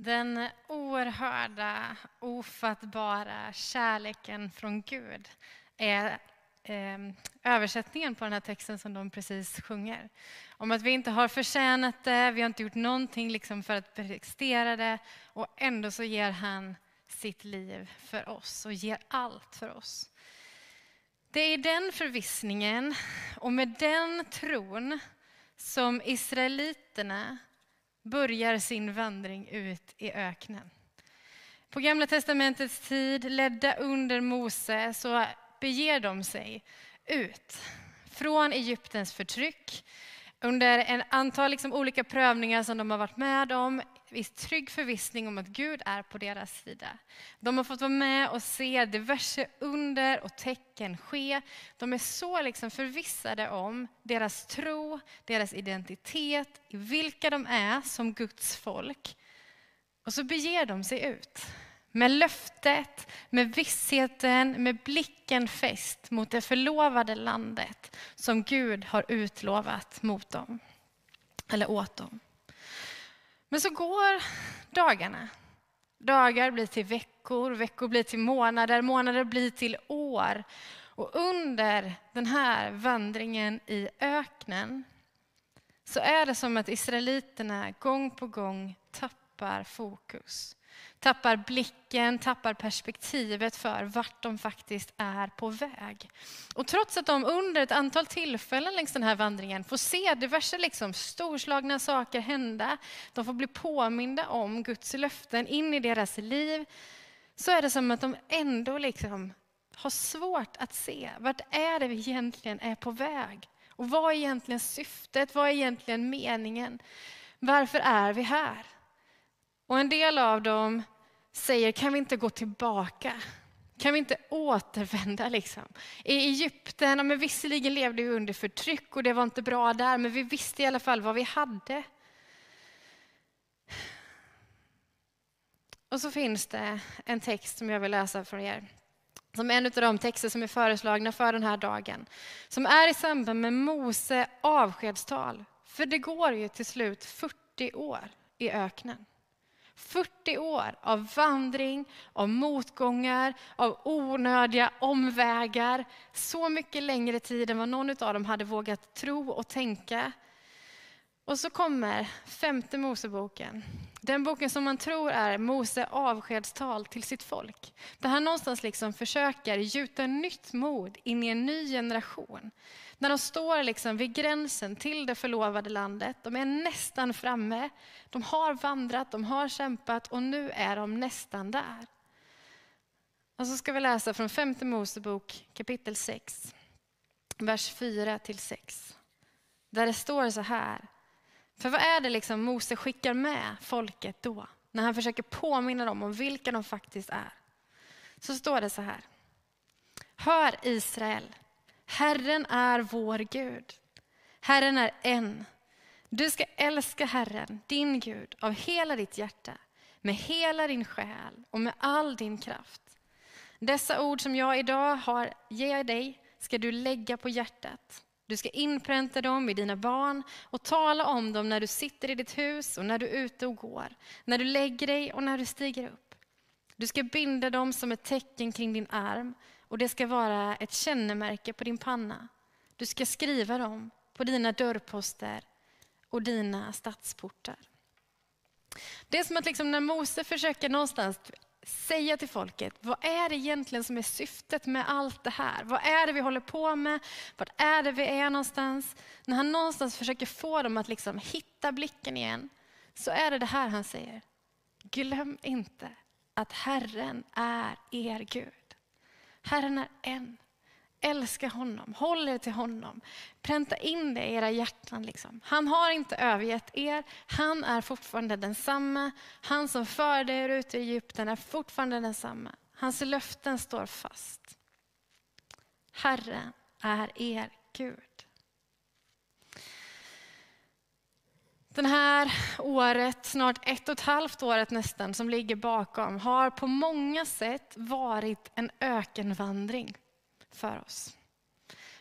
Den oerhörda, ofattbara kärleken från Gud är ehm, översättningen på den här texten som de precis sjunger. Om att vi inte har förtjänat det, vi har inte gjort någonting liksom för att prestera det och ändå så ger han sitt liv för oss och ger allt för oss. Det är i den förvissningen och med den tron som israeliterna börjar sin vandring ut i öknen. På Gamla testamentets tid, ledda under Mose, så beger de sig ut från Egyptens förtryck under en antal liksom olika prövningar som de har varit med om i trygg förvissning om att Gud är på deras sida. De har fått vara med och se diverse under och tecken ske. De är så liksom förvissade om deras tro, deras identitet, vilka de är som Guds folk. Och så beger de sig ut med löftet, med vissheten, med blicken fäst mot det förlovade landet som Gud har utlovat mot dem, eller åt dem. Men så går dagarna. Dagar blir till veckor, veckor blir till månader, månader blir till år. Och under den här vandringen i öknen så är det som att israeliterna gång på gång tappar fokus tappar blicken, tappar perspektivet för vart de faktiskt är på väg. Och trots att de under ett antal tillfällen längs den här vandringen får se diverse liksom storslagna saker hända, de får bli påminda om Guds löften in i deras liv, så är det som att de ändå liksom har svårt att se vart är det vi egentligen är på väg. Och vad är egentligen syftet? Vad är egentligen meningen? Varför är vi här? Och en del av dem säger, kan vi inte gå tillbaka? Kan vi inte återvända? Liksom? I Egypten, men visserligen levde vi under förtryck och det var inte bra där, men vi visste i alla fall vad vi hade. Och så finns det en text som jag vill läsa för er. Som en av de texter som är föreslagna för den här dagen. Som är i samband med Mose avskedstal. För det går ju till slut 40 år i öknen. 40 år av vandring, av motgångar, av onödiga omvägar. Så mycket längre tid än vad någon av dem hade vågat tro och tänka. Och så kommer femte Moseboken. Den boken som man tror är Mose avskedstal till sitt folk. Där han någonstans liksom försöker gjuta nytt mod in i en ny generation. När de står liksom vid gränsen till det förlovade landet, de är nästan framme, de har vandrat, de har kämpat och nu är de nästan där. Och så ska vi läsa från femte Mosebok kapitel 6, vers 4 till 6. Där det står så här. För vad är det liksom Mose skickar med folket då? När han försöker påminna dem om vilka de faktiskt är. Så står det så här. Hör Israel, Herren är vår Gud. Herren är en. Du ska älska Herren, din Gud, av hela ditt hjärta, med hela din själ och med all din kraft. Dessa ord som jag idag har ger dig ska du lägga på hjärtat. Du ska inpränta dem i dina barn och tala om dem när du sitter i ditt hus och när du är ute och går, när du lägger dig och när du stiger upp. Du ska binda dem som ett tecken kring din arm och det ska vara ett kännemärke på din panna. Du ska skriva dem på dina dörrposter och dina stadsportar. Det är som att liksom när Mose försöker någonstans säga till folket, vad är det egentligen som är syftet med allt det här? Vad är det vi håller på med? Vart är det vi är någonstans? När han någonstans försöker få dem att liksom hitta blicken igen, så är det det här han säger. Glöm inte att Herren är er Gud. Herren är en. Älska honom, håll er till honom. Pränta in det i era hjärtan. Liksom. Han har inte övergett er, han är fortfarande densamma. Han som förde er ut ur Egypten är fortfarande densamma. Hans löften står fast. Herren är er Gud. Den här året, snart ett och ett halvt året nästan, som ligger bakom, har på många sätt varit en ökenvandring för oss.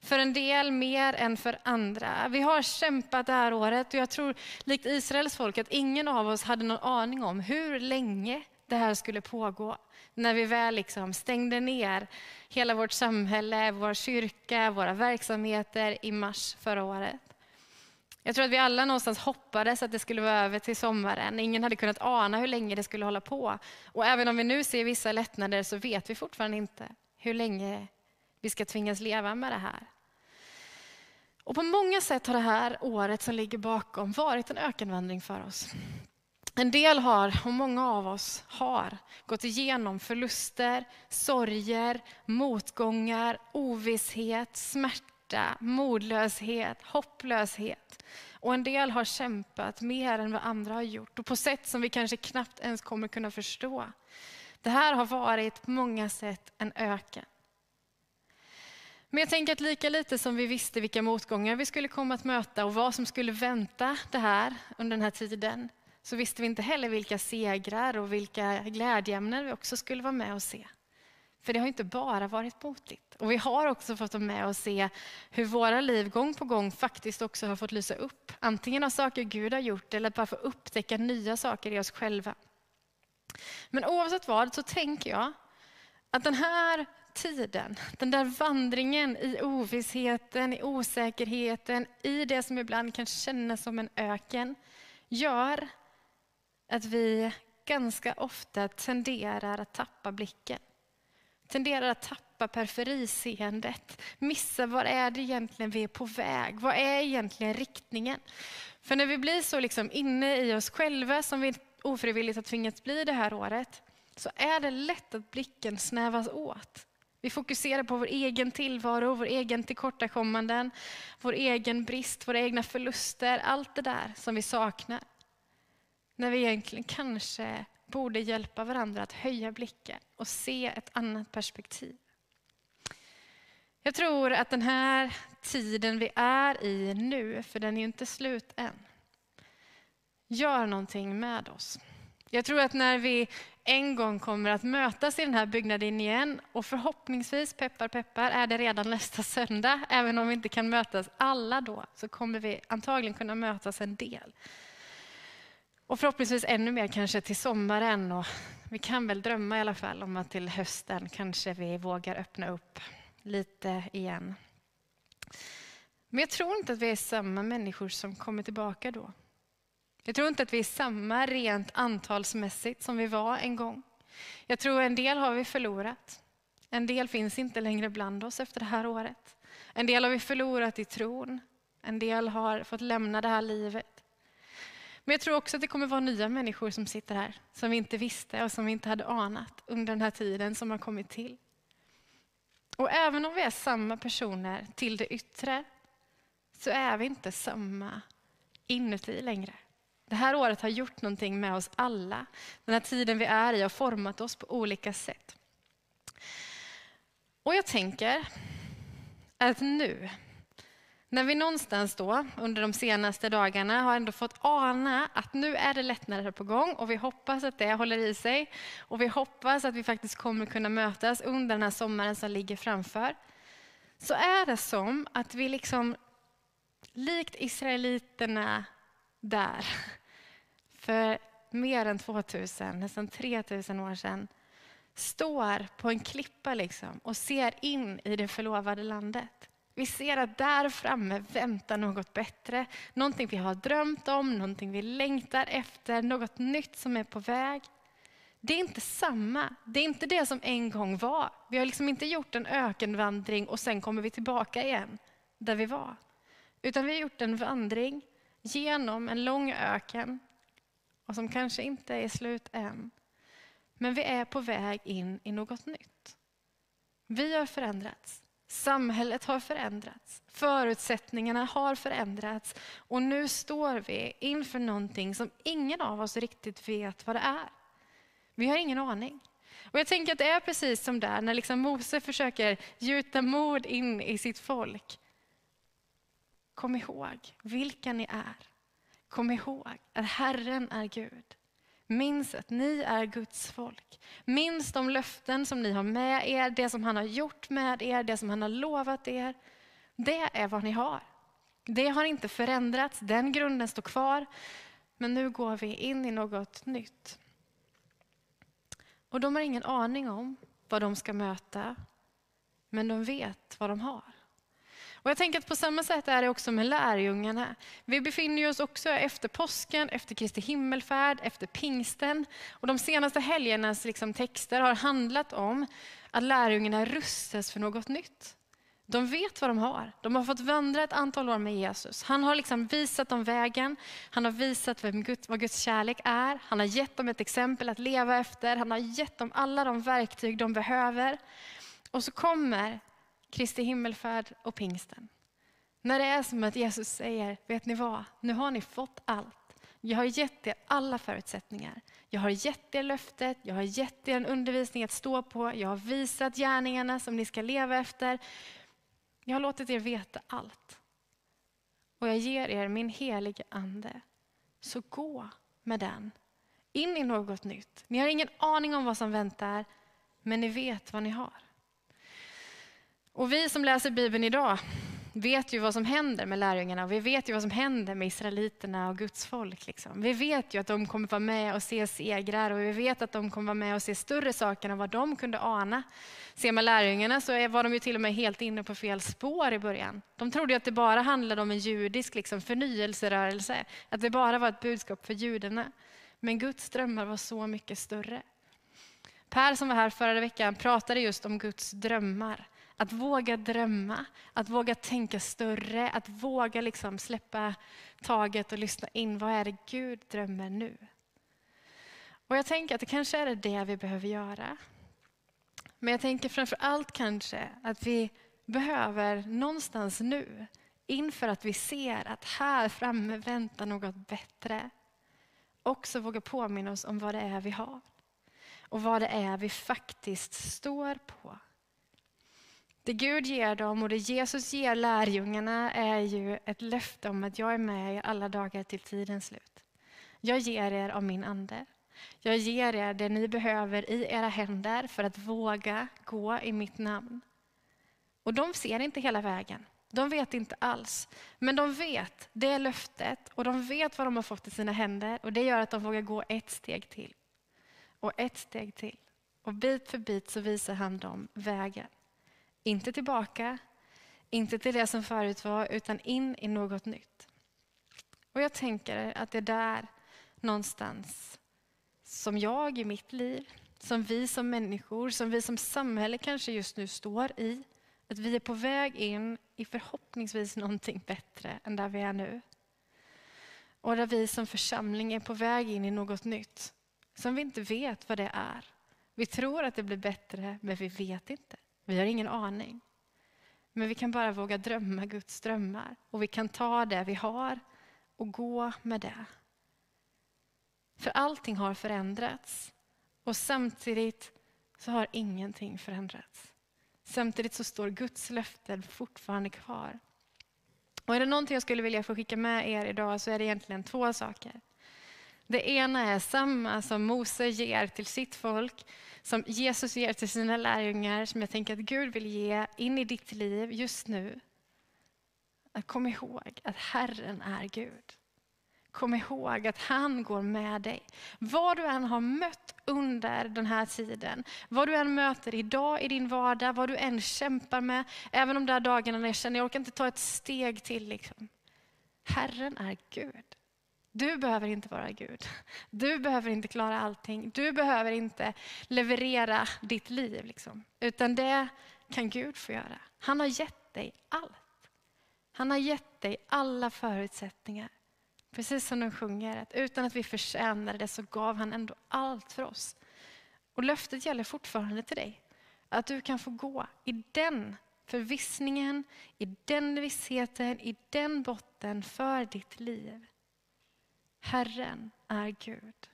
För en del mer än för andra. Vi har kämpat det här året och jag tror likt Israels folk att ingen av oss hade någon aning om hur länge det här skulle pågå. När vi väl liksom stängde ner hela vårt samhälle, vår kyrka, våra verksamheter i mars förra året. Jag tror att vi alla någonstans hoppades att det skulle vara över till sommaren. Ingen hade kunnat ana hur länge det skulle hålla på. Och även om vi nu ser vissa lättnader så vet vi fortfarande inte hur länge vi ska tvingas leva med det här. Och på många sätt har det här året som ligger bakom varit en ökenvandring för oss. En del har, och många av oss har, gått igenom förluster, sorger, motgångar, ovisshet, smärta, modlöshet, hopplöshet. Och en del har kämpat mer än vad andra har gjort och på sätt som vi kanske knappt ens kommer kunna förstå. Det här har varit på många sätt en öken. Men jag tänker att lika lite som vi visste vilka motgångar vi skulle komma att möta och vad som skulle vänta det här under den här tiden, så visste vi inte heller vilka segrar och vilka glädjeämnen vi också skulle vara med och se. För det har inte bara varit motigt. Och vi har också fått vara med och se hur våra liv gång på gång faktiskt också har fått lysa upp. Antingen av saker Gud har gjort eller bara få upptäcka nya saker i oss själva. Men oavsett vad så tänker jag att den här tiden, den där vandringen i ovissheten, i osäkerheten, i det som ibland kan kännas som en öken, gör att vi ganska ofta tenderar att tappa blicken. Tenderar att tappa periferiseendet, missa var är det egentligen vi är på väg? Vad är egentligen riktningen? För när vi blir så liksom inne i oss själva som vi ofrivilligt har tvingats bli det här året, så är det lätt att blicken snävas åt. Vi fokuserar på vår egen tillvaro, vår egen tillkortakommanden, vår egen brist, våra egna förluster, allt det där som vi saknar. När vi egentligen kanske borde hjälpa varandra att höja blicken och se ett annat perspektiv. Jag tror att den här tiden vi är i nu, för den är ju inte slut än, gör någonting med oss. Jag tror att när vi en gång kommer att mötas i den här byggnaden igen och förhoppningsvis, peppar peppar, är det redan nästa söndag. Även om vi inte kan mötas alla då, så kommer vi antagligen kunna mötas en del. Och förhoppningsvis ännu mer kanske till sommaren. Och vi kan väl drömma i alla fall om att till hösten kanske vi vågar öppna upp lite igen. Men jag tror inte att vi är samma människor som kommer tillbaka då. Jag tror inte att vi är samma rent antalsmässigt som vi var en gång. Jag tror en del har vi förlorat. En del finns inte längre bland oss efter det här året. En del har vi förlorat i tron. En del har fått lämna det här livet. Men jag tror också att det kommer vara nya människor som sitter här, som vi inte visste och som vi inte hade anat under den här tiden som har kommit till. Och även om vi är samma personer till det yttre, så är vi inte samma inuti längre. Det här året har gjort någonting med oss alla. Den här tiden vi är i har format oss på olika sätt. Och jag tänker att nu, när vi någonstans då under de senaste dagarna har ändå fått ana att nu är det lättnader på gång och vi hoppas att det håller i sig och vi hoppas att vi faktiskt kommer kunna mötas under den här sommaren som ligger framför. Så är det som att vi liksom, likt israeliterna där för mer än 2000, nästan 3000 år sedan står på en klippa liksom och ser in i det förlovade landet. Vi ser att där framme väntar något bättre, någonting vi har drömt om, någonting vi längtar efter, något nytt som är på väg. Det är inte samma, det är inte det som en gång var. Vi har liksom inte gjort en ökenvandring och sen kommer vi tillbaka igen där vi var. Utan vi har gjort en vandring genom en lång öken och som kanske inte är slut än. Men vi är på väg in i något nytt. Vi har förändrats. Samhället har förändrats. Förutsättningarna har förändrats. Och nu står vi inför någonting som ingen av oss riktigt vet vad det är. Vi har ingen aning. Och jag tänker att det är precis som där när liksom Mose försöker gjuta mod in i sitt folk. Kom ihåg vilka ni är. Kom ihåg att Herren är Gud. Minns att ni är Guds folk. Minns de löften som ni har med er, det som han har gjort med er, det som han har lovat er. Det är vad ni har. Det har inte förändrats, den grunden står kvar. Men nu går vi in i något nytt. Och de har ingen aning om vad de ska möta, men de vet vad de har. Och jag tänker att på samma sätt är det också med lärjungarna. Vi befinner oss också efter påsken, efter Kristi himmelfärd, efter pingsten. Och de senaste helgernas liksom texter har handlat om att lärjungarna rustas för något nytt. De vet vad de har. De har fått vandra ett antal år med Jesus. Han har liksom visat dem vägen. Han har visat vem Gud, vad Guds kärlek är. Han har gett dem ett exempel att leva efter. Han har gett dem alla de verktyg de behöver. Och så kommer Kristi himmelfärd och pingsten. När det är som att Jesus säger, vet ni vad, nu har ni fått allt. Jag har gett er alla förutsättningar. Jag har gett er löftet, jag har gett er en undervisning att stå på, jag har visat gärningarna som ni ska leva efter. Jag har låtit er veta allt. Och jag ger er min heliga ande. Så gå med den in i något nytt. Ni har ingen aning om vad som väntar, men ni vet vad ni har. Och vi som läser Bibeln idag vet ju vad som händer med lärjungarna och vi vet ju vad som händer med israeliterna och Guds folk. Liksom. Vi vet ju att de kommer vara med och se segrar och vi vet att de kommer vara med och se större saker än vad de kunde ana. Ser man lärjungarna så var de ju till och med helt inne på fel spår i början. De trodde ju att det bara handlade om en judisk liksom, förnyelserörelse, att det bara var ett budskap för judarna. Men Guds drömmar var så mycket större. Per som var här förra veckan pratade just om Guds drömmar. Att våga drömma, att våga tänka större, att våga liksom släppa taget och lyssna in. Vad är det Gud drömmer nu? Och jag tänker att det kanske är det vi behöver göra. Men jag tänker framför allt kanske att vi behöver någonstans nu, inför att vi ser att här framme väntar något bättre, också våga påminna oss om vad det är vi har. Och vad det är vi faktiskt står på. Det Gud ger dem och det Jesus ger lärjungarna är ju ett löfte om att jag är med er alla dagar till tidens slut. Jag ger er av min ande. Jag ger er det ni behöver i era händer för att våga gå i mitt namn. Och de ser inte hela vägen. De vet inte alls. Men de vet det löftet och de vet vad de har fått i sina händer och det gör att de vågar gå ett steg till. Och ett steg till. Och bit för bit så visar han dem vägen. Inte tillbaka, inte till det som förut var, utan in i något nytt. Och jag tänker att det är där någonstans som jag i mitt liv, som vi som människor, som vi som samhälle kanske just nu står i. Att vi är på väg in i förhoppningsvis någonting bättre än där vi är nu. Och där vi som församling är på väg in i något nytt som vi inte vet vad det är. Vi tror att det blir bättre, men vi vet inte. Vi har ingen aning. Men vi kan bara våga drömma Guds drömmar och vi kan ta det vi har och gå med det. För allting har förändrats och samtidigt så har ingenting förändrats. Samtidigt så står Guds löften fortfarande kvar. Och är det någonting jag skulle vilja få skicka med er idag så är det egentligen två saker. Det ena är samma som Mose ger till sitt folk, som Jesus ger till sina lärjungar, som jag tänker att Gud vill ge in i ditt liv just nu. Att kom ihåg att Herren är Gud. Kom ihåg att han går med dig. Vad du än har mött under den här tiden, vad du än möter idag i din vardag, vad du än kämpar med, även de där dagarna när jag känner att jag orkar inte ta ett steg till. Liksom. Herren är Gud. Du behöver inte vara Gud. Du behöver inte klara allting. Du behöver inte leverera ditt liv. Liksom. Utan det kan Gud få göra. Han har gett dig allt. Han har gett dig alla förutsättningar. Precis som de sjunger, att utan att vi förtjänade det så gav han ändå allt för oss. Och löftet gäller fortfarande till dig. Att du kan få gå i den förvissningen, i den vissheten, i den botten för ditt liv. Herren är Gud.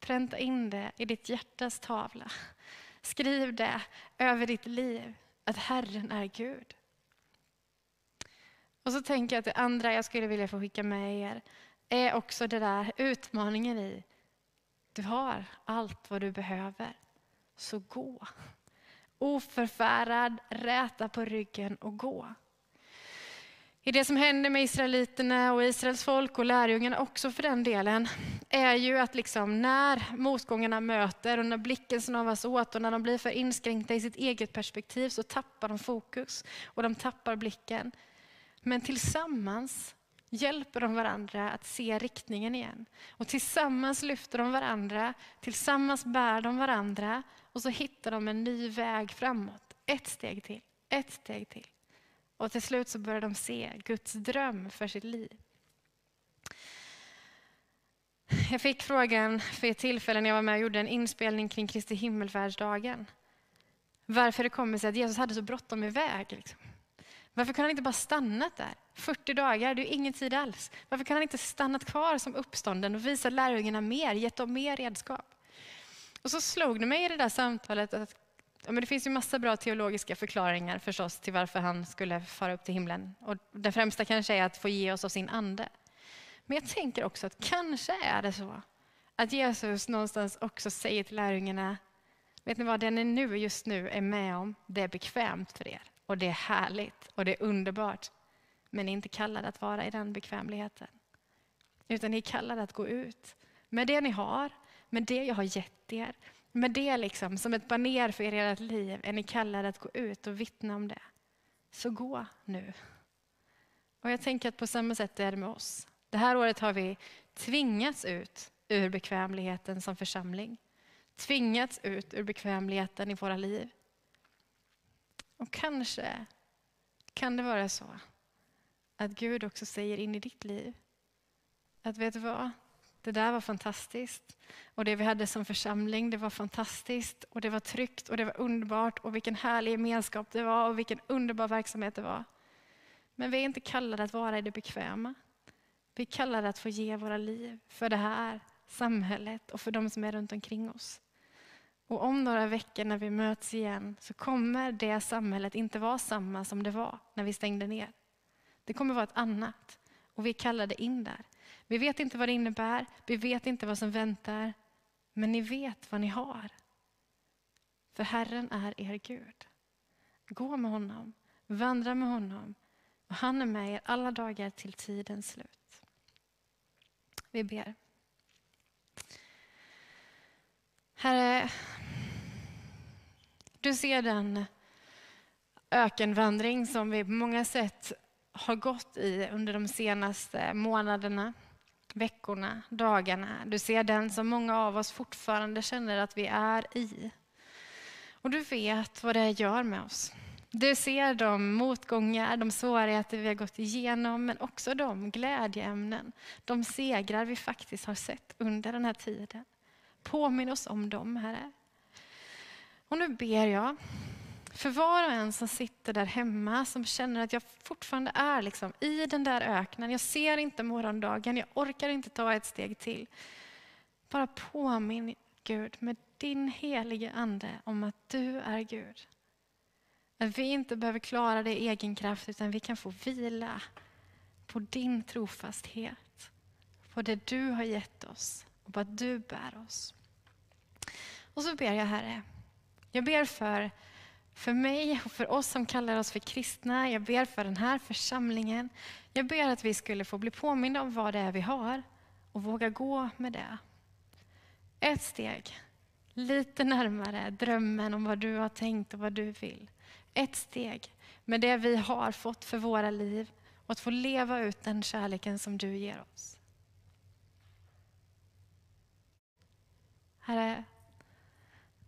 Pränta in det i ditt hjärtas tavla. Skriv det över ditt liv, att Herren är Gud. Och så tänker jag att det andra jag skulle vilja få skicka med er är också det där utmaningen i, du har allt vad du behöver, så gå. Oförfärad, räta på ryggen och gå. I det som händer med israeliterna och Israels folk och lärjungarna också för den delen, är ju att liksom när motgångarna möter och när blicken snavas åt och när de blir för inskränkta i sitt eget perspektiv så tappar de fokus och de tappar blicken. Men tillsammans hjälper de varandra att se riktningen igen. Och tillsammans lyfter de varandra, tillsammans bär de varandra och så hittar de en ny väg framåt. Ett steg till, ett steg till. Och till slut så börjar de se Guds dröm för sitt liv. Jag fick frågan för ett tillfälle när jag var med och gjorde en inspelning kring Kristi himmelfärdsdagen. Varför det kommer sig att Jesus hade så bråttom iväg. Liksom. Varför kunde han inte bara stannat där? 40 dagar, det är ju ingen tid alls. Varför kan han inte stannat kvar som uppstånden och visat lärjungarna mer, gett dem mer redskap? Och så slog det mig i det där samtalet att men det finns ju massa bra teologiska förklaringar förstås till varför han skulle fara upp till himlen. Och den främsta kanske är att få ge oss av sin ande. Men jag tänker också att kanske är det så att Jesus någonstans också säger till lärjungarna, vet ni vad, det ni nu just nu är med om, det är bekvämt för er. Och det är härligt och det är underbart. Men ni är inte kallade att vara i den bekvämligheten. Utan ni är kallade att gå ut med det ni har, med det jag har gett er. Med det liksom, som ett baner för er ert liv är ni kallade att gå ut och vittna om det. Så gå nu. Och jag tänker att på samma sätt är det med oss. Det här året har vi tvingats ut ur bekvämligheten som församling. Tvingats ut ur bekvämligheten i våra liv. Och kanske kan det vara så att Gud också säger in i ditt liv att vet du vad, det där var fantastiskt. Och det vi hade som församling, det var fantastiskt och det var tryggt och det var underbart och vilken härlig gemenskap det var och vilken underbar verksamhet det var. Men vi är inte kallade att vara i det bekväma. Vi är kallade att få ge våra liv för det här samhället och för de som är runt omkring oss. Och om några veckor när vi möts igen så kommer det samhället inte vara samma som det var när vi stängde ner. Det kommer vara ett annat och vi är kallade in där. Vi vet inte vad det innebär, vi vet inte vad som väntar, men ni vet vad ni har. För Herren är er Gud. Gå med honom, vandra med honom och han är med er alla dagar till tidens slut. Vi ber. Herre, du ser den ökenvandring som vi på många sätt har gått i under de senaste månaderna, veckorna, dagarna. Du ser den som många av oss fortfarande känner att vi är i. Och du vet vad det gör med oss. Du ser de motgångar, de svårigheter vi har gått igenom, men också de glädjeämnen, de segrar vi faktiskt har sett under den här tiden. Påminn oss om dem, Herre. Och nu ber jag för var och en som sitter där hemma, som känner att jag fortfarande är liksom i den där öknen. Jag ser inte morgondagen, jag orkar inte ta ett steg till. Bara påminn Gud med din helige Ande om att du är Gud. Att vi inte behöver klara det i egen kraft, utan vi kan få vila på din trofasthet. På det du har gett oss och på att du bär oss. Och så ber jag Herre, jag ber för, för mig och för oss som kallar oss för kristna. Jag ber för den här församlingen. Jag ber att vi skulle få bli påminna om vad det är vi har och våga gå med det. Ett steg lite närmare drömmen om vad du har tänkt och vad du vill. Ett steg med det vi har fått för våra liv och att få leva ut den kärleken som du ger oss. Herre,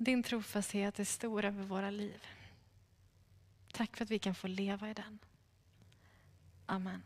din trofasthet är stor över våra liv. Tack för att vi kan få leva i den. Amen.